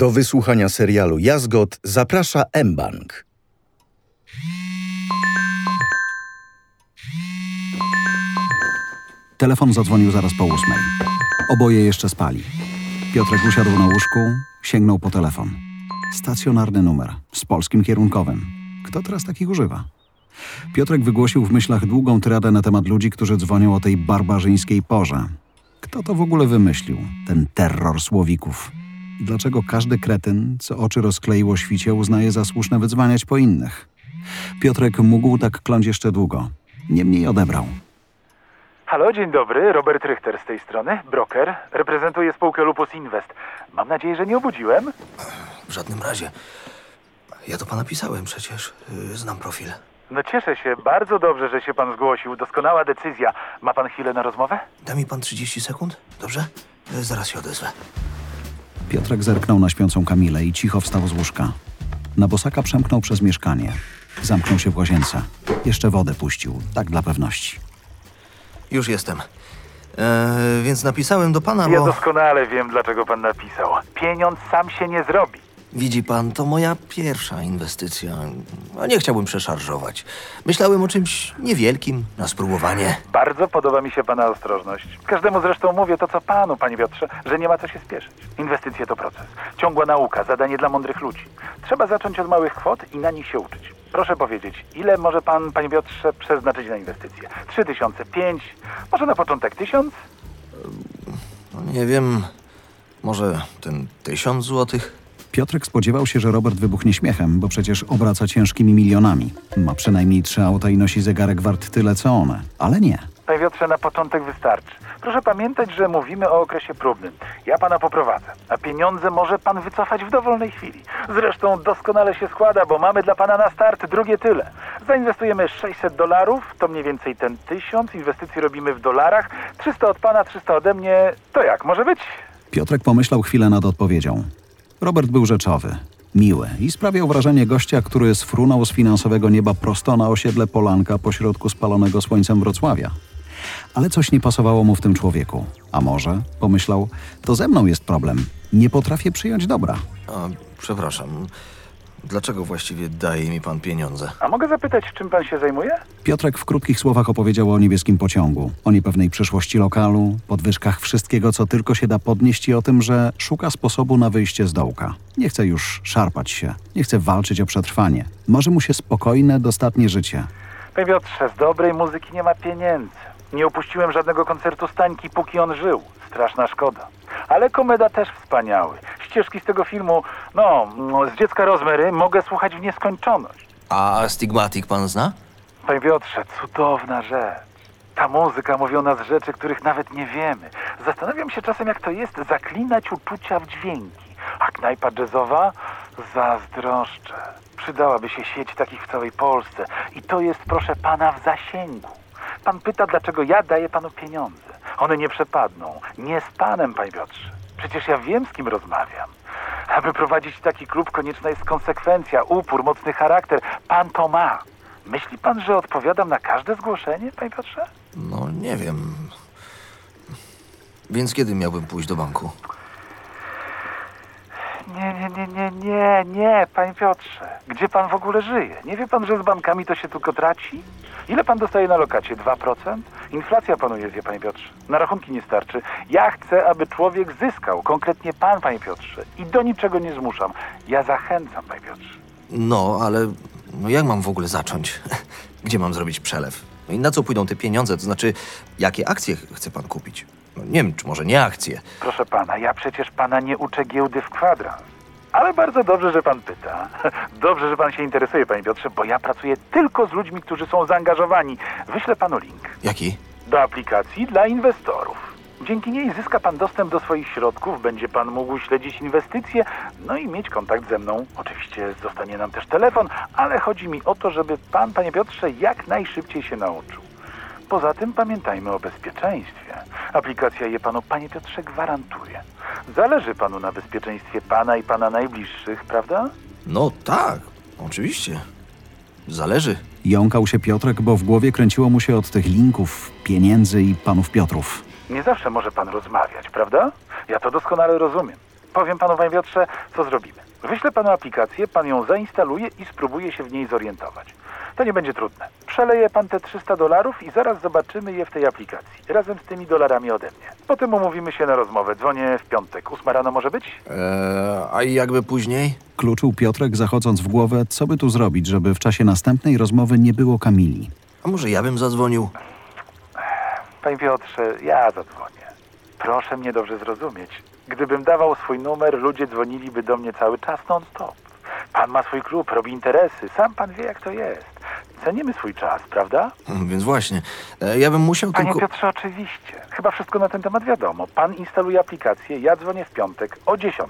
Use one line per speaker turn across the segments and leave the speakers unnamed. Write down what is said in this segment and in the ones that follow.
Do wysłuchania serialu Jazgot zaprasza mBank.
Telefon zadzwonił zaraz po ósmej. Oboje jeszcze spali. Piotrek usiadł na łóżku, sięgnął po telefon. Stacjonarny numer, z polskim kierunkowym. Kto teraz takich używa? Piotrek wygłosił w myślach długą tyradę na temat ludzi, którzy dzwonią o tej barbarzyńskiej porze. Kto to w ogóle wymyślił, ten terror słowików? Dlaczego każdy kretyn, co oczy rozkleiło świcie, uznaje za słuszne wydzwaniać po innych? Piotrek mógł tak kląć jeszcze długo. Niemniej odebrał.
Halo, dzień dobry. Robert Richter z tej strony, broker. Reprezentuję spółkę Lupus Invest. Mam nadzieję, że nie obudziłem.
W żadnym razie. Ja do pana pisałem przecież. Yy, Znam profil.
No cieszę się, bardzo dobrze, że się pan zgłosił. Doskonała decyzja. Ma pan chwilę na rozmowę?
Da mi pan 30 sekund? Dobrze? Yy, Zaraz się odezwę.
Piotrek zerknął na śpiącą Kamilę i cicho wstał z łóżka. Na bosaka przemknął przez mieszkanie. Zamknął się w łazience. Jeszcze wodę puścił, tak dla pewności.
Już jestem. Eee, więc napisałem do pana,
Ja
bo...
doskonale wiem, dlaczego pan napisał. Pieniądz sam się nie zrobi.
Widzi pan, to moja pierwsza inwestycja. No, nie chciałbym przeszarżować. Myślałem o czymś niewielkim, na spróbowanie.
Bardzo podoba mi się pana ostrożność. Każdemu zresztą mówię to, co panu, panie Piotrze, że nie ma co się spieszyć. Inwestycje to proces. Ciągła nauka, zadanie dla mądrych ludzi. Trzeba zacząć od małych kwot i na nich się uczyć. Proszę powiedzieć, ile może pan, panie Piotrze, przeznaczyć na inwestycje? Trzy tysiące, pięć, może na początek tysiąc?
No, nie wiem, może ten tysiąc złotych?
Piotrek spodziewał się, że Robert wybuchnie śmiechem, bo przecież obraca ciężkimi milionami. Ma przynajmniej trzy auta i nosi zegarek wart tyle, co one. Ale nie.
Panie Piotrze, na początek wystarczy. Proszę pamiętać, że mówimy o okresie próbnym. Ja pana poprowadzę, a pieniądze może pan wycofać w dowolnej chwili. Zresztą doskonale się składa, bo mamy dla pana na start drugie tyle. Zainwestujemy 600 dolarów, to mniej więcej ten tysiąc. Inwestycji robimy w dolarach. 300 od pana, 300 ode mnie. To jak, może być?
Piotrek pomyślał chwilę nad odpowiedzią. Robert był rzeczowy, miły i sprawiał wrażenie gościa, który sfrunął z finansowego nieba prosto na osiedle Polanka pośrodku spalonego słońcem Wrocławia. Ale coś nie pasowało mu w tym człowieku. A może, pomyślał, to ze mną jest problem. Nie potrafię przyjąć dobra.
A, przepraszam. Dlaczego właściwie daje mi pan pieniądze?
A mogę zapytać, czym pan się zajmuje?
Piotrek w krótkich słowach opowiedział o niebieskim pociągu, o niepewnej przyszłości lokalu, podwyżkach wszystkiego, co tylko się da podnieść i o tym, że szuka sposobu na wyjście z dołka. Nie chce już szarpać się, nie chce walczyć o przetrwanie. Marzy mu się spokojne, dostatnie życie.
Panie Piotrze, z dobrej muzyki nie ma pieniędzy. Nie upuściłem żadnego koncertu Stańki, póki on żył. Straszna szkoda. Ale komeda też wspaniały. Ścieżki z tego filmu, no, z dziecka Rozmery mogę słuchać w nieskończoność.
A Stigmatic pan zna?
Panie Piotrze, cudowna rzecz. Ta muzyka mówi o nas rzeczy, których nawet nie wiemy. Zastanawiam się czasem, jak to jest zaklinać uczucia w dźwięki. A knajpa jazzowa? Zazdroszczę. Przydałaby się sieć takich w całej Polsce. I to jest, proszę pana, w zasięgu. Pan pyta, dlaczego ja daję panu pieniądze. One nie przepadną. Nie z panem, panie Piotrze. Przecież ja wiem, z kim rozmawiam. Aby prowadzić taki klub, konieczna jest konsekwencja, upór, mocny charakter. Pan to ma. Myśli pan, że odpowiadam na każde zgłoszenie, panie Piotrze?
No, nie wiem. Więc kiedy miałbym pójść do banku?
Nie, nie, nie, nie, nie, nie, panie Piotrze. Gdzie pan w ogóle żyje? Nie wie pan, że z bankami to się tylko traci? Ile pan dostaje na lokacie? 2%? Inflacja panuje, wie panie Piotrze. Na rachunki nie starczy. Ja chcę, aby człowiek zyskał. Konkretnie pan, panie Piotrze. I do niczego nie zmuszam. Ja zachęcam, panie Piotrze.
No, ale no jak mam w ogóle zacząć? Gdzie mam zrobić przelew? No i na co pójdą te pieniądze? To znaczy, jakie akcje ch- chce pan kupić? No, nie wiem, czy może nie akcje.
Proszę pana, ja przecież pana nie uczę giełdy w kwadrans. Ale bardzo dobrze, że pan pyta. Dobrze, że pan się interesuje, panie Piotrze, bo ja pracuję tylko z ludźmi, którzy są zaangażowani. Wyślę panu link
Jaki?
do aplikacji dla inwestorów. Dzięki niej zyska pan dostęp do swoich środków, będzie pan mógł śledzić inwestycje, no i mieć kontakt ze mną. Oczywiście zostanie nam też telefon, ale chodzi mi o to, żeby pan, panie Piotrze, jak najszybciej się nauczył. Poza tym pamiętajmy o bezpieczeństwie. Aplikacja je panu, panie Piotrze, gwarantuje. Zależy panu na bezpieczeństwie pana i pana najbliższych, prawda?
No tak, oczywiście. Zależy.
Jąkał się Piotrek, bo w głowie kręciło mu się od tych linków, pieniędzy i panów Piotrów.
Nie zawsze może pan rozmawiać, prawda? Ja to doskonale rozumiem. powiem panu, panie Piotrze, co zrobimy. Wyślę panu aplikację, pan ją zainstaluje i spróbuje się w niej zorientować. To nie będzie trudne. Przeleje pan te 300 dolarów i zaraz zobaczymy je w tej aplikacji. Razem z tymi dolarami ode mnie. Potem umówimy się na rozmowę. Dzwonię w piątek. Ósma rano może być?
Eee, a jakby później?
Kluczył Piotrek, zachodząc w głowę, co by tu zrobić, żeby w czasie następnej rozmowy nie było Kamili.
A może ja bym zadzwonił?
Panie Piotrze, ja zadzwonię. Proszę mnie dobrze zrozumieć. Gdybym dawał swój numer, ludzie dzwoniliby do mnie cały czas non-stop. Pan ma swój klub, robi interesy. Sam pan wie, jak to jest. Cenimy swój czas, prawda?
Hmm, Więc właśnie. E, ja bym musiał
Panie
tylko...
Piotrze, oczywiście. Chyba wszystko na ten temat wiadomo. Pan instaluje aplikację, ja dzwonię w piątek o 10.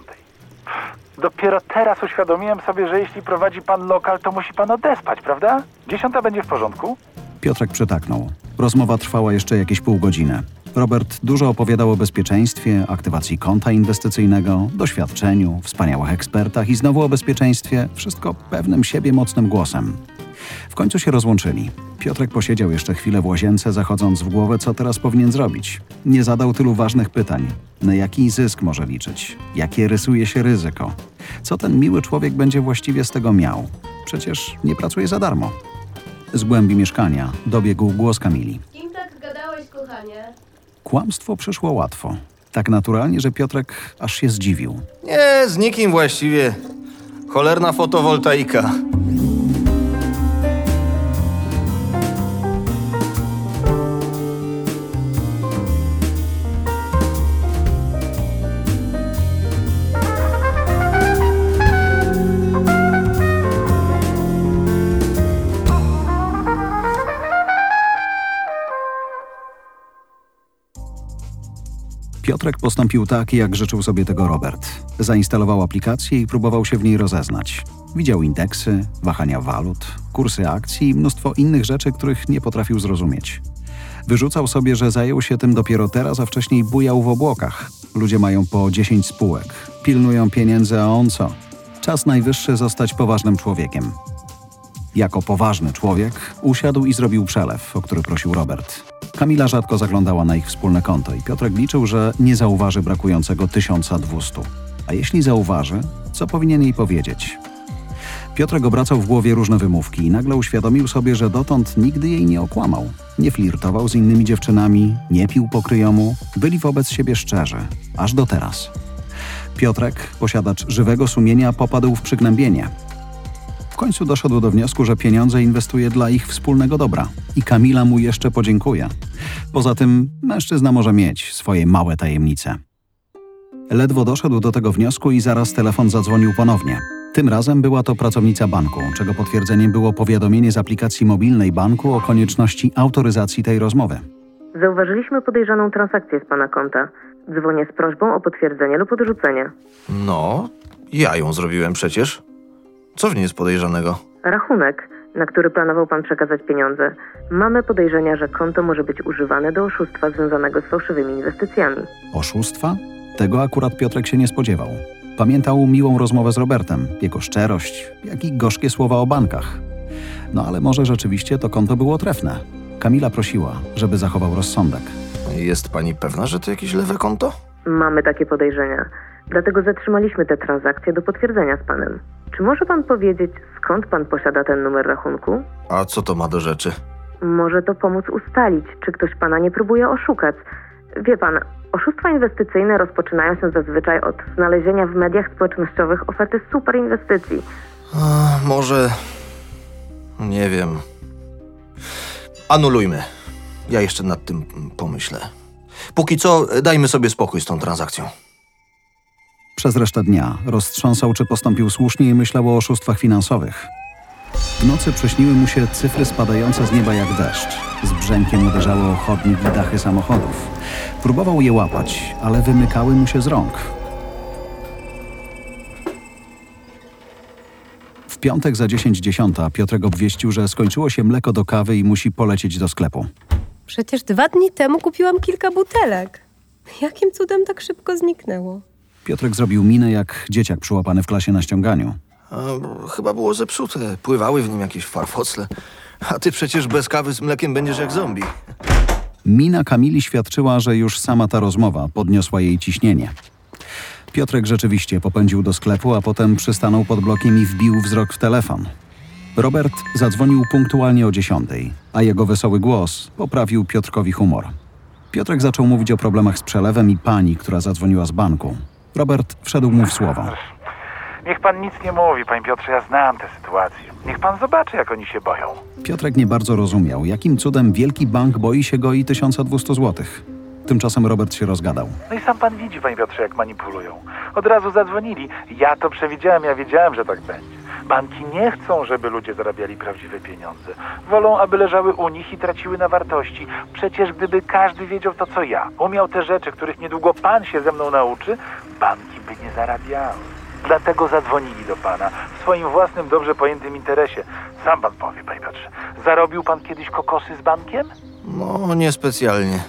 Dopiero teraz uświadomiłem sobie, że jeśli prowadzi pan lokal, to musi pan odespać, prawda? Dziesiąta będzie w porządku?
Piotrek przytaknął. Rozmowa trwała jeszcze jakieś pół godziny. Robert dużo opowiadał o bezpieczeństwie, aktywacji konta inwestycyjnego, doświadczeniu, wspaniałych ekspertach i znowu o bezpieczeństwie, wszystko pewnym siebie mocnym głosem. W końcu się rozłączyli. Piotrek posiedział jeszcze chwilę w łazience, zachodząc w głowę, co teraz powinien zrobić. Nie zadał tylu ważnych pytań. Na jaki zysk może liczyć? Jakie rysuje się ryzyko? Co ten miły człowiek będzie właściwie z tego miał? Przecież nie pracuje za darmo. Z głębi mieszkania dobiegł głos Kamili.
Z kim tak gadałeś, kochanie?
Kłamstwo przyszło łatwo. Tak naturalnie, że Piotrek aż się zdziwił.
Nie, z nikim właściwie. Cholerna fotowoltaika.
Piotrek postąpił tak, jak życzył sobie tego Robert. Zainstalował aplikację i próbował się w niej rozeznać. Widział indeksy, wahania walut, kursy akcji i mnóstwo innych rzeczy, których nie potrafił zrozumieć. Wyrzucał sobie, że zajął się tym dopiero teraz, a wcześniej bujał w obłokach. Ludzie mają po 10 spółek, pilnują pieniędzy, a on co? Czas najwyższy zostać poważnym człowiekiem. Jako poważny człowiek usiadł i zrobił przelew, o który prosił Robert. Kamila rzadko zaglądała na ich wspólne konto i Piotrek liczył, że nie zauważy brakującego 1200. A jeśli zauważy, co powinien jej powiedzieć? Piotrek obracał w głowie różne wymówki i nagle uświadomił sobie, że dotąd nigdy jej nie okłamał. Nie flirtował z innymi dziewczynami, nie pił po kryjomu, byli wobec siebie szczerzy, aż do teraz. Piotrek, posiadacz żywego sumienia, popadł w przygnębienie. W końcu doszedł do wniosku, że pieniądze inwestuje dla ich wspólnego dobra i Kamila mu jeszcze podziękuje. Poza tym mężczyzna może mieć swoje małe tajemnice. Ledwo doszedł do tego wniosku i zaraz telefon zadzwonił ponownie. Tym razem była to pracownica banku, czego potwierdzeniem było powiadomienie z aplikacji mobilnej banku o konieczności autoryzacji tej rozmowy.
Zauważyliśmy podejrzaną transakcję z pana konta. Dzwonię z prośbą o potwierdzenie lub odrzucenie.
No, ja ją zrobiłem przecież. Co w niej jest podejrzanego?
Rachunek, na który planował pan przekazać pieniądze. Mamy podejrzenia, że konto może być używane do oszustwa związanego z fałszywymi inwestycjami.
Oszustwa? Tego akurat Piotrek się nie spodziewał. Pamiętał miłą rozmowę z Robertem, jego szczerość, jak i gorzkie słowa o bankach. No ale może rzeczywiście to konto było trefne. Kamila prosiła, żeby zachował rozsądek.
Jest pani pewna, że to jakieś lewe konto?
Mamy takie podejrzenia. Dlatego zatrzymaliśmy te transakcje do potwierdzenia z panem. Czy może pan powiedzieć, skąd pan posiada ten numer rachunku?
A co to ma do rzeczy?
Może to pomóc ustalić, czy ktoś pana nie próbuje oszukać. Wie pan, oszustwa inwestycyjne rozpoczynają się zazwyczaj od znalezienia w mediach społecznościowych oferty super inwestycji.
A, może. Nie wiem. Anulujmy. Ja jeszcze nad tym pomyślę. Póki co, dajmy sobie spokój z tą transakcją.
Przez resztę dnia roztrząsał, czy postąpił słusznie i myślał o oszustwach finansowych. W nocy przyśniły mu się cyfry spadające z nieba jak deszcz. Z brzękiem uderzały o chodnik i dachy samochodów. Próbował je łapać, ale wymykały mu się z rąk. W piątek za 10.10 Piotrek obwieścił, że skończyło się mleko do kawy i musi polecieć do sklepu.
Przecież dwa dni temu kupiłam kilka butelek. Jakim cudem tak szybko zniknęło?
Piotrek zrobił minę jak dzieciak przyłapany w klasie na ściąganiu.
A, chyba było zepsute. Pływały w nim jakieś farfocle. A ty przecież bez kawy z mlekiem będziesz jak zombie.
Mina Kamili świadczyła, że już sama ta rozmowa podniosła jej ciśnienie. Piotrek rzeczywiście popędził do sklepu, a potem przystanął pod blokiem i wbił wzrok w telefon. Robert zadzwonił punktualnie o dziesiątej, a jego wesoły głos poprawił Piotrkowi humor. Piotrek zaczął mówić o problemach z przelewem i pani, która zadzwoniła z banku. Robert wszedł mu w słowo.
Niech pan nic nie mówi, panie Piotrze, ja znam tę sytuację. Niech pan zobaczy, jak oni się boją.
Piotrek nie bardzo rozumiał, jakim cudem wielki bank boi się go i 1200 złotych. Tymczasem Robert się rozgadał.
No i sam pan widzi, panie Piotrze, jak manipulują. Od razu zadzwonili. Ja to przewidziałem, ja wiedziałem, że tak będzie. Banki nie chcą, żeby ludzie zarabiali prawdziwe pieniądze. Wolą, aby leżały u nich i traciły na wartości. Przecież gdyby każdy wiedział to, co ja, umiał te rzeczy, których niedługo pan się ze mną nauczy, banki by nie zarabiały. Dlatego zadzwonili do pana w swoim własnym, dobrze pojętym interesie. Sam pan powie, panie Piotrze, zarobił pan kiedyś kokosy z bankiem?
No, niespecjalnie.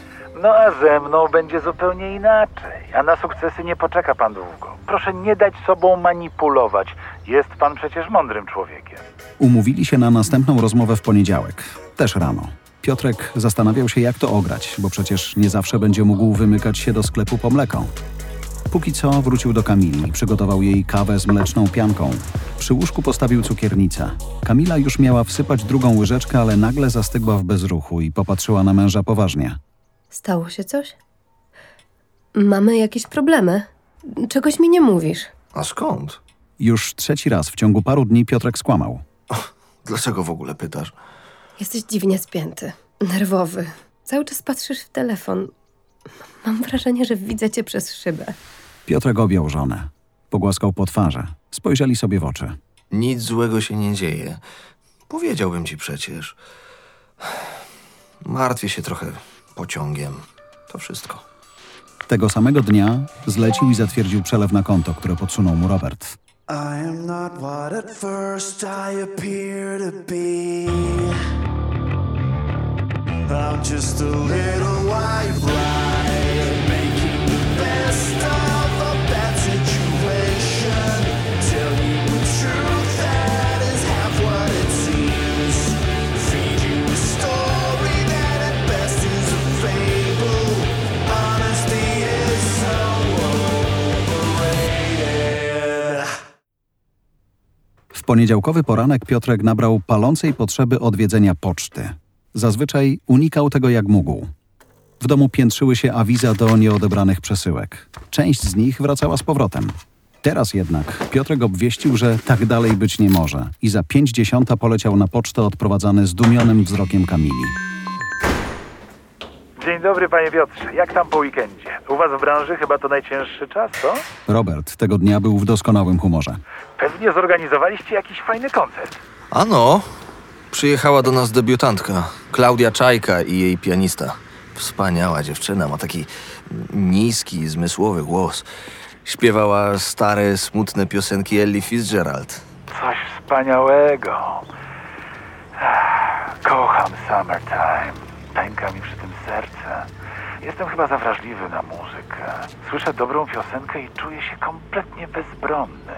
No a ze mną będzie zupełnie inaczej. A na sukcesy nie poczeka pan długo. Proszę nie dać sobą manipulować. Jest pan przecież mądrym człowiekiem.
Umówili się na następną rozmowę w poniedziałek, też rano. Piotrek zastanawiał się, jak to ograć, bo przecież nie zawsze będzie mógł wymykać się do sklepu po mleko. Póki co wrócił do Kamili i przygotował jej kawę z mleczną pianką. Przy łóżku postawił cukiernicę. Kamila już miała wsypać drugą łyżeczkę, ale nagle zastygła w bezruchu i popatrzyła na męża poważnie.
Stało się coś? Mamy jakieś problemy? Czegoś mi nie mówisz.
A skąd?
Już trzeci raz w ciągu paru dni Piotrek skłamał.
Dlaczego w ogóle pytasz?
Jesteś dziwnie spięty, nerwowy. Cały czas patrzysz w telefon. Mam wrażenie, że widzę cię przez szybę.
Piotrek objął żonę. Pogłaskał po twarzy. Spojrzeli sobie w oczy.
Nic złego się nie dzieje. Powiedziałbym ci przecież. Martwię się trochę pociągiem. To wszystko.
Tego samego dnia zlecił i zatwierdził przelew na konto, które podsunął mu Robert.
I am not what at first I appear to be. I'm just a little white
W poniedziałkowy poranek Piotrek nabrał palącej potrzeby odwiedzenia poczty. Zazwyczaj unikał tego jak mógł. W domu piętrzyły się awiza do nieodebranych przesyłek. Część z nich wracała z powrotem. Teraz jednak Piotrek obwieścił, że tak dalej być nie może i za pięć dziesiąta poleciał na pocztę odprowadzany zdumionym wzrokiem Kamili.
Dzień dobry, panie Piotrze. Jak tam po weekendzie? U was w branży chyba to najcięższy czas, co?
Robert tego dnia był w doskonałym humorze.
Pewnie zorganizowaliście jakiś fajny koncert.
Ano, przyjechała do nas debiutantka, Klaudia Czajka i jej pianista. Wspaniała dziewczyna, ma taki niski, zmysłowy głos. Śpiewała stare, smutne piosenki Ellie Fitzgerald.
Coś wspaniałego. Kocham Summertime. Pęka mi przy tym serce. Jestem chyba za wrażliwy na muzykę. Słyszę dobrą piosenkę i czuję się kompletnie bezbronny.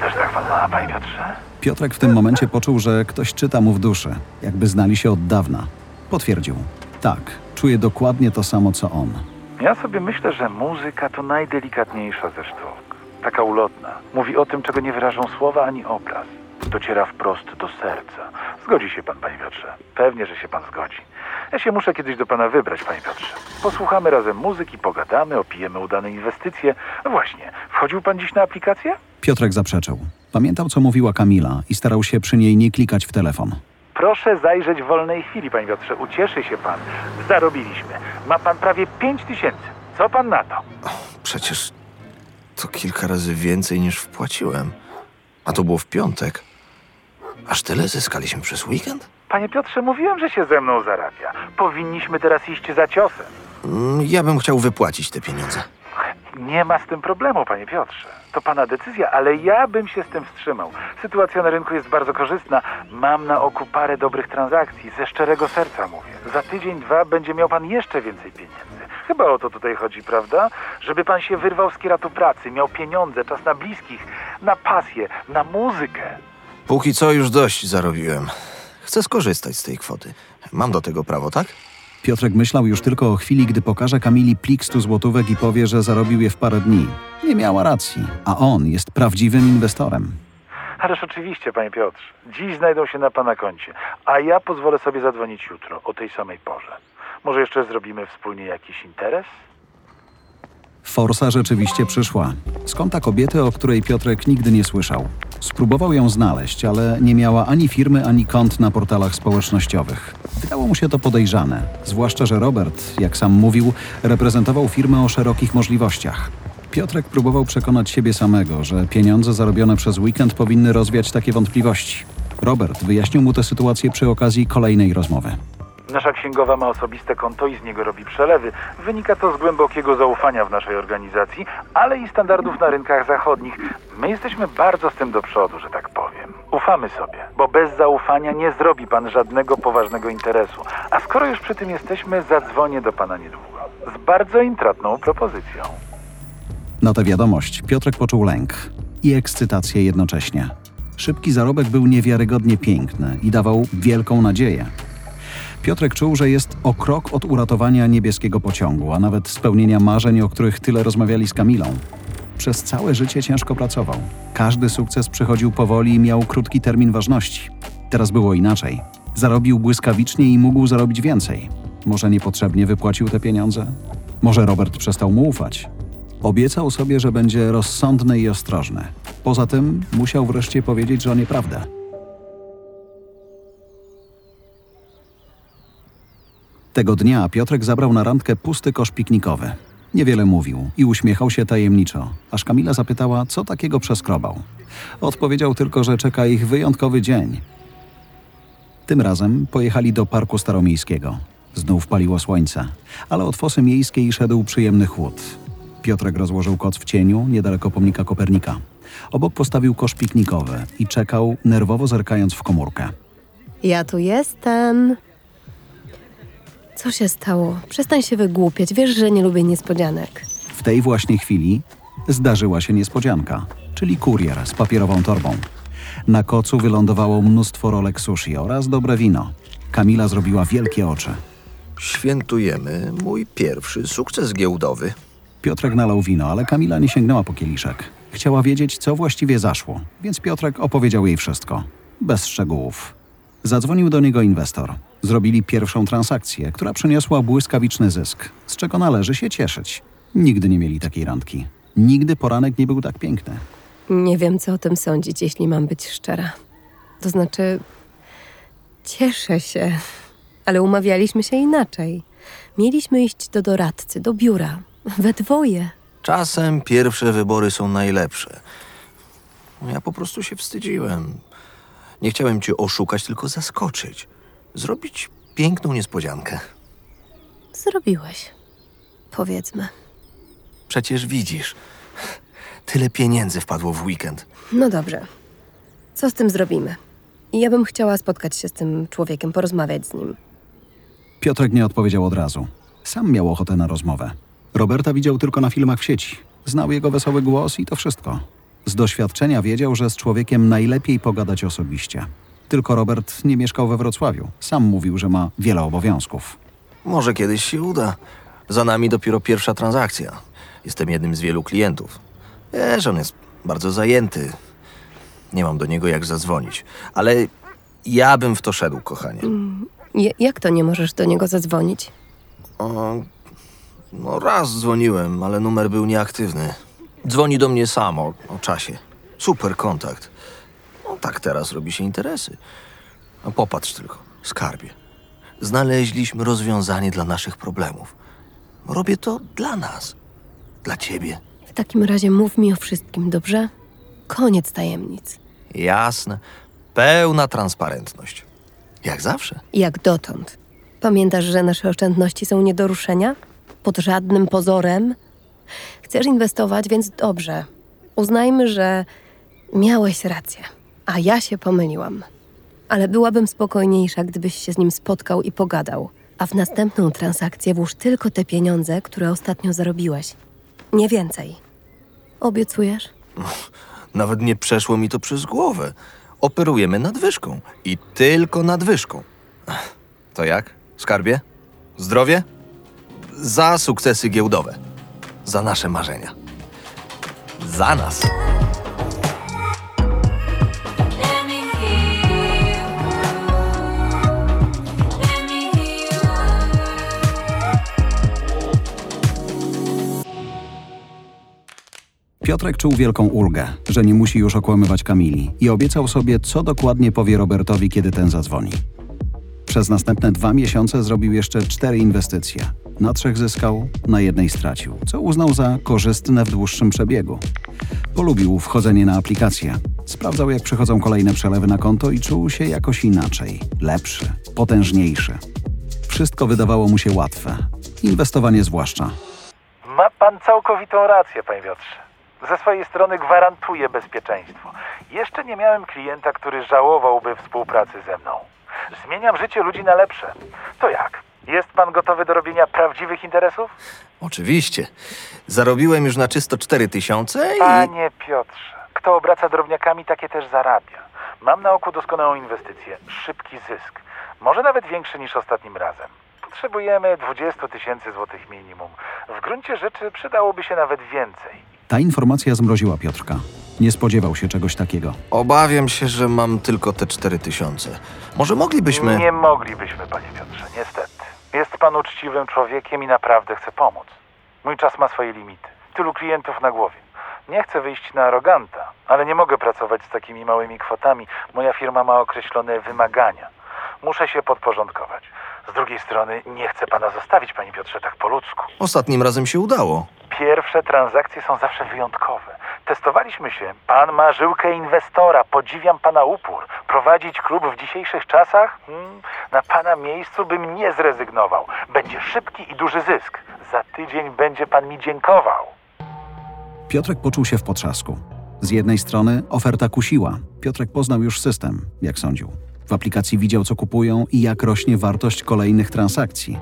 Też tak pan ma, panie Piotrze?
Piotrek w tym momencie poczuł, że ktoś czyta mu w duszy, jakby znali się od dawna. Potwierdził. Tak, czuje dokładnie to samo co on.
Ja sobie myślę, że muzyka to najdelikatniejsza ze sztuk. Taka ulotna. Mówi o tym, czego nie wyrażą słowa ani obraz. Dociera wprost do serca. Zgodzi się pan, panie Piotrze. Pewnie, że się pan zgodzi. Ja się muszę kiedyś do pana wybrać, panie Piotrze. Posłuchamy razem muzyki, pogadamy, opijemy udane inwestycje. No właśnie, wchodził pan dziś na aplikację?
Piotrek zaprzeczył. Pamiętał, co mówiła Kamila i starał się przy niej nie klikać w telefon.
Proszę zajrzeć w wolnej chwili, panie Piotrze. Ucieszy się pan. Zarobiliśmy. Ma pan prawie pięć tysięcy. Co pan na to?
Przecież to kilka razy więcej niż wpłaciłem. A to było w piątek. Aż tyle zyskaliśmy przez weekend?
Panie Piotrze, mówiłem, że się ze mną zarabia. Powinniśmy teraz iść za ciosem.
Mm, Ja bym chciał wypłacić te pieniądze.
Nie ma z tym problemu, panie Piotrze. To pana decyzja, ale ja bym się z tym wstrzymał. Sytuacja na rynku jest bardzo korzystna. Mam na oku parę dobrych transakcji. Ze szczerego serca mówię. Za tydzień, dwa będzie miał pan jeszcze więcej pieniędzy. Chyba o to tutaj chodzi, prawda? Żeby pan się wyrwał z kieratu pracy, miał pieniądze, czas na bliskich, na pasję, na muzykę.
Póki co już dość zarobiłem. Chcę skorzystać z tej kwoty. Mam do tego prawo, tak?
Piotrek myślał już tylko o chwili, gdy pokaże Kamili plik 100 złotówek i powie, że zarobił je w parę dni. Nie miała racji, a on jest prawdziwym inwestorem.
Ależ oczywiście, panie Piotr. Dziś znajdą się na pana koncie, a ja pozwolę sobie zadzwonić jutro o tej samej porze. Może jeszcze zrobimy wspólnie jakiś interes?
Forsa rzeczywiście przyszła. Z konta kobiety, o której Piotrek nigdy nie słyszał. Spróbował ją znaleźć, ale nie miała ani firmy, ani kont na portalach społecznościowych. Wydało mu się to podejrzane, zwłaszcza, że Robert, jak sam mówił, reprezentował firmę o szerokich możliwościach. Piotrek próbował przekonać siebie samego, że pieniądze zarobione przez weekend powinny rozwiać takie wątpliwości. Robert wyjaśnił mu tę sytuację przy okazji kolejnej rozmowy.
Nasza księgowa ma osobiste konto i z niego robi przelewy. Wynika to z głębokiego zaufania w naszej organizacji, ale i standardów na rynkach zachodnich. My jesteśmy bardzo z tym do przodu, że tak powiem. Ufamy sobie, bo bez zaufania nie zrobi pan żadnego poważnego interesu. A skoro już przy tym jesteśmy, zadzwonię do pana niedługo. Z bardzo intratną propozycją.
Na tę wiadomość Piotrek poczuł lęk i ekscytację jednocześnie. Szybki zarobek był niewiarygodnie piękny i dawał wielką nadzieję. Piotrek czuł, że jest o krok od uratowania niebieskiego pociągu, a nawet spełnienia marzeń, o których tyle rozmawiali z Kamilą. Przez całe życie ciężko pracował. Każdy sukces przychodził powoli i miał krótki termin ważności. Teraz było inaczej. Zarobił błyskawicznie i mógł zarobić więcej. Może niepotrzebnie wypłacił te pieniądze? Może Robert przestał mu ufać? Obiecał sobie, że będzie rozsądny i ostrożny. Poza tym musiał wreszcie powiedzieć żonie prawdę. Tego dnia Piotrek zabrał na randkę pusty kosz piknikowy. Niewiele mówił i uśmiechał się tajemniczo, aż Kamila zapytała, co takiego przeskrobał. Odpowiedział tylko, że czeka ich wyjątkowy dzień. Tym razem pojechali do Parku Staromiejskiego. Znów paliło słońce, ale od fosy miejskiej szedł przyjemny chłód. Piotrek rozłożył koc w cieniu, niedaleko pomnika Kopernika. Obok postawił kosz piknikowy i czekał, nerwowo zerkając w komórkę.
Ja tu jestem. Co się stało? Przestań się wygłupiać. Wiesz, że nie lubię niespodzianek.
W tej właśnie chwili zdarzyła się niespodzianka, czyli kurier z papierową torbą. Na kocu wylądowało mnóstwo rolek sushi oraz dobre wino. Kamila zrobiła wielkie oczy.
Świętujemy mój pierwszy sukces giełdowy.
Piotrek nalał wino, ale Kamila nie sięgnęła po kieliszek. Chciała wiedzieć, co właściwie zaszło, więc Piotrek opowiedział jej wszystko. Bez szczegółów. Zadzwonił do niego inwestor. Zrobili pierwszą transakcję, która przyniosła błyskawiczny zysk, z czego należy się cieszyć. Nigdy nie mieli takiej randki. Nigdy poranek nie był tak piękny.
Nie wiem, co o tym sądzić, jeśli mam być szczera. To znaczy, cieszę się, ale umawialiśmy się inaczej. Mieliśmy iść do doradcy, do biura, we dwoje.
Czasem pierwsze wybory są najlepsze. Ja po prostu się wstydziłem. Nie chciałem cię oszukać, tylko zaskoczyć. Zrobić piękną niespodziankę.
Zrobiłeś. Powiedzmy.
Przecież widzisz, tyle pieniędzy wpadło w weekend.
No dobrze. Co z tym zrobimy? Ja bym chciała spotkać się z tym człowiekiem, porozmawiać z nim.
Piotrek nie odpowiedział od razu. Sam miał ochotę na rozmowę. Roberta widział tylko na filmach w sieci. Znał jego wesoły głos i to wszystko. Z doświadczenia wiedział, że z człowiekiem najlepiej pogadać osobiście. Tylko Robert nie mieszkał we Wrocławiu. Sam mówił, że ma wiele obowiązków.
Może kiedyś się uda. Za nami dopiero pierwsza transakcja. Jestem jednym z wielu klientów. Wiesz, on jest bardzo zajęty. Nie mam do niego jak zadzwonić. Ale ja bym w to szedł, kochanie.
Je- jak to nie możesz do niego zadzwonić?
O, no raz dzwoniłem, ale numer był nieaktywny. Dzwoni do mnie samo o czasie. Super kontakt. No tak teraz robi się interesy. No popatrz tylko, skarbie. Znaleźliśmy rozwiązanie dla naszych problemów. Robię to dla nas. Dla ciebie.
W takim razie mów mi o wszystkim, dobrze? Koniec tajemnic.
Jasne. Pełna transparentność. Jak zawsze.
Jak dotąd. Pamiętasz, że nasze oszczędności są nie do ruszenia? Pod żadnym pozorem? Chcesz inwestować, więc dobrze. Uznajmy, że miałeś rację, a ja się pomyliłam. Ale byłabym spokojniejsza, gdybyś się z nim spotkał i pogadał. A w następną transakcję włóż tylko te pieniądze, które ostatnio zarobiłeś. Nie więcej. Obiecujesz?
Nawet nie przeszło mi to przez głowę. Operujemy nadwyżką. I tylko nadwyżką. To jak, skarbie? Zdrowie? Za sukcesy giełdowe. Za nasze marzenia. Za nas.
Piotrek czuł wielką ulgę, że nie musi już okłamywać Kamili i obiecał sobie, co dokładnie powie Robertowi, kiedy ten zadzwoni. Przez następne dwa miesiące zrobił jeszcze cztery inwestycje. Na trzech zyskał, na jednej stracił, co uznał za korzystne w dłuższym przebiegu. Polubił wchodzenie na aplikację. Sprawdzał, jak przychodzą kolejne przelewy na konto i czuł się jakoś inaczej, lepszy, potężniejszy. Wszystko wydawało mu się łatwe. Inwestowanie zwłaszcza.
Ma pan całkowitą rację, panie Piotrze. Ze swojej strony gwarantuję bezpieczeństwo. Jeszcze nie miałem klienta, który żałowałby współpracy ze mną. Zmieniam życie ludzi na lepsze. To jak? Jest pan gotowy do robienia prawdziwych interesów?
Oczywiście. Zarobiłem już na czysto 4 tysiące i...
Panie Piotrze, kto obraca drobniakami, takie też zarabia. Mam na oku doskonałą inwestycję, szybki zysk. Może nawet większy niż ostatnim razem. Potrzebujemy 20 tysięcy złotych minimum. W gruncie rzeczy przydałoby się nawet więcej.
Ta informacja zmroziła Piotrka. Nie spodziewał się czegoś takiego.
Obawiam się, że mam tylko te 4 tysiące. Może moglibyśmy...
Nie moglibyśmy, panie Piotrze, niestety. Jest pan uczciwym człowiekiem i naprawdę chce pomóc. Mój czas ma swoje limity. Tylu klientów na głowie. Nie chcę wyjść na aroganta, ale nie mogę pracować z takimi małymi kwotami. Moja firma ma określone wymagania. Muszę się podporządkować. Z drugiej strony nie chcę pana zostawić, panie Piotrze, tak po ludzku.
Ostatnim razem się udało.
Pierwsze transakcje są zawsze wyjątkowe. Testowaliśmy się. Pan ma żyłkę inwestora. Podziwiam pana upór. Prowadzić klub w dzisiejszych czasach? Hmm, na pana miejscu bym nie zrezygnował. Będzie szybki i duży zysk. Za tydzień będzie pan mi dziękował.
Piotrek poczuł się w potrzasku. Z jednej strony oferta kusiła. Piotrek poznał już system, jak sądził. W aplikacji widział, co kupują i jak rośnie wartość kolejnych transakcji.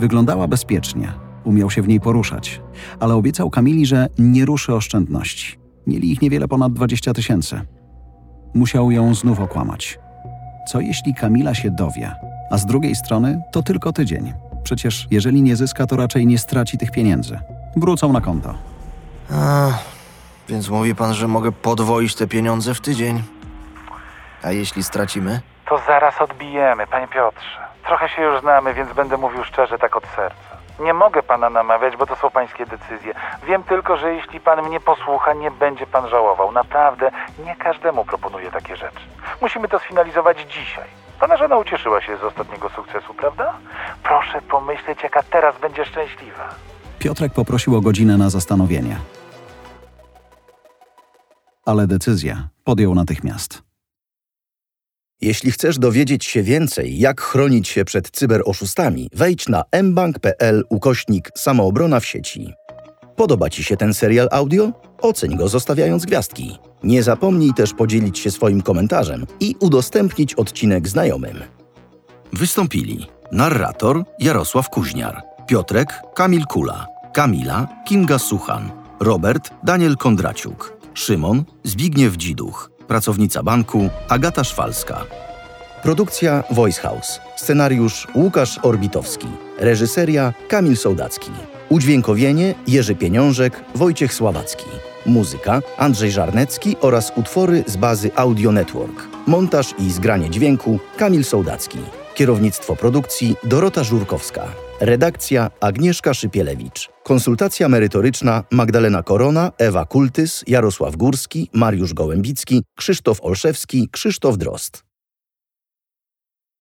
Wyglądała bezpiecznie, umiał się w niej poruszać, ale obiecał Kamili, że nie ruszy oszczędności. Mieli ich niewiele ponad 20 tysięcy. Musiał ją znów okłamać. Co jeśli Kamila się dowie, a z drugiej strony to tylko tydzień? Przecież jeżeli nie zyska, to raczej nie straci tych pieniędzy. Wrócą na konto.
A, więc mówi pan, że mogę podwoić te pieniądze w tydzień. A jeśli stracimy?
To zaraz odbijemy, panie Piotrze. Trochę się już znamy, więc będę mówił szczerze, tak od serca. Nie mogę pana namawiać, bo to są pańskie decyzje. Wiem tylko, że jeśli pan mnie posłucha, nie będzie pan żałował. Naprawdę nie każdemu proponuję takie rzeczy. Musimy to sfinalizować dzisiaj. Pana żona ucieszyła się z ostatniego sukcesu, prawda? Proszę pomyśleć, jaka teraz będzie szczęśliwa.
Piotrek poprosił o godzinę na zastanowienie. Ale decyzję podjął natychmiast.
Jeśli chcesz dowiedzieć się więcej, jak chronić się przed cyberoszustami, wejdź na mbank.pl ukośnik samoobrona w sieci. Podoba Ci się ten serial audio? Oceń go zostawiając gwiazdki. Nie zapomnij też podzielić się swoim komentarzem i udostępnić odcinek znajomym. Wystąpili narrator Jarosław Kuźniar, Piotrek Kamil Kula, Kamila Kinga Suchan, Robert Daniel Kondraciuk, Szymon Zbigniew Dziduch, pracownica banku Agata Szwalska. Produkcja Voice House. Scenariusz Łukasz Orbitowski. Reżyseria Kamil Sołdacki. Udźwiękowienie Jerzy Pieniążek, Wojciech Sławacki. Muzyka Andrzej Żarnecki oraz utwory z bazy Audio Network. Montaż i zgranie dźwięku Kamil Sołdacki. Kierownictwo produkcji Dorota Żurkowska. Redakcja Agnieszka Szypielewicz. Konsultacja merytoryczna Magdalena Korona, Ewa Kultys, Jarosław Górski, Mariusz Gołębicki, Krzysztof Olszewski, Krzysztof Drost.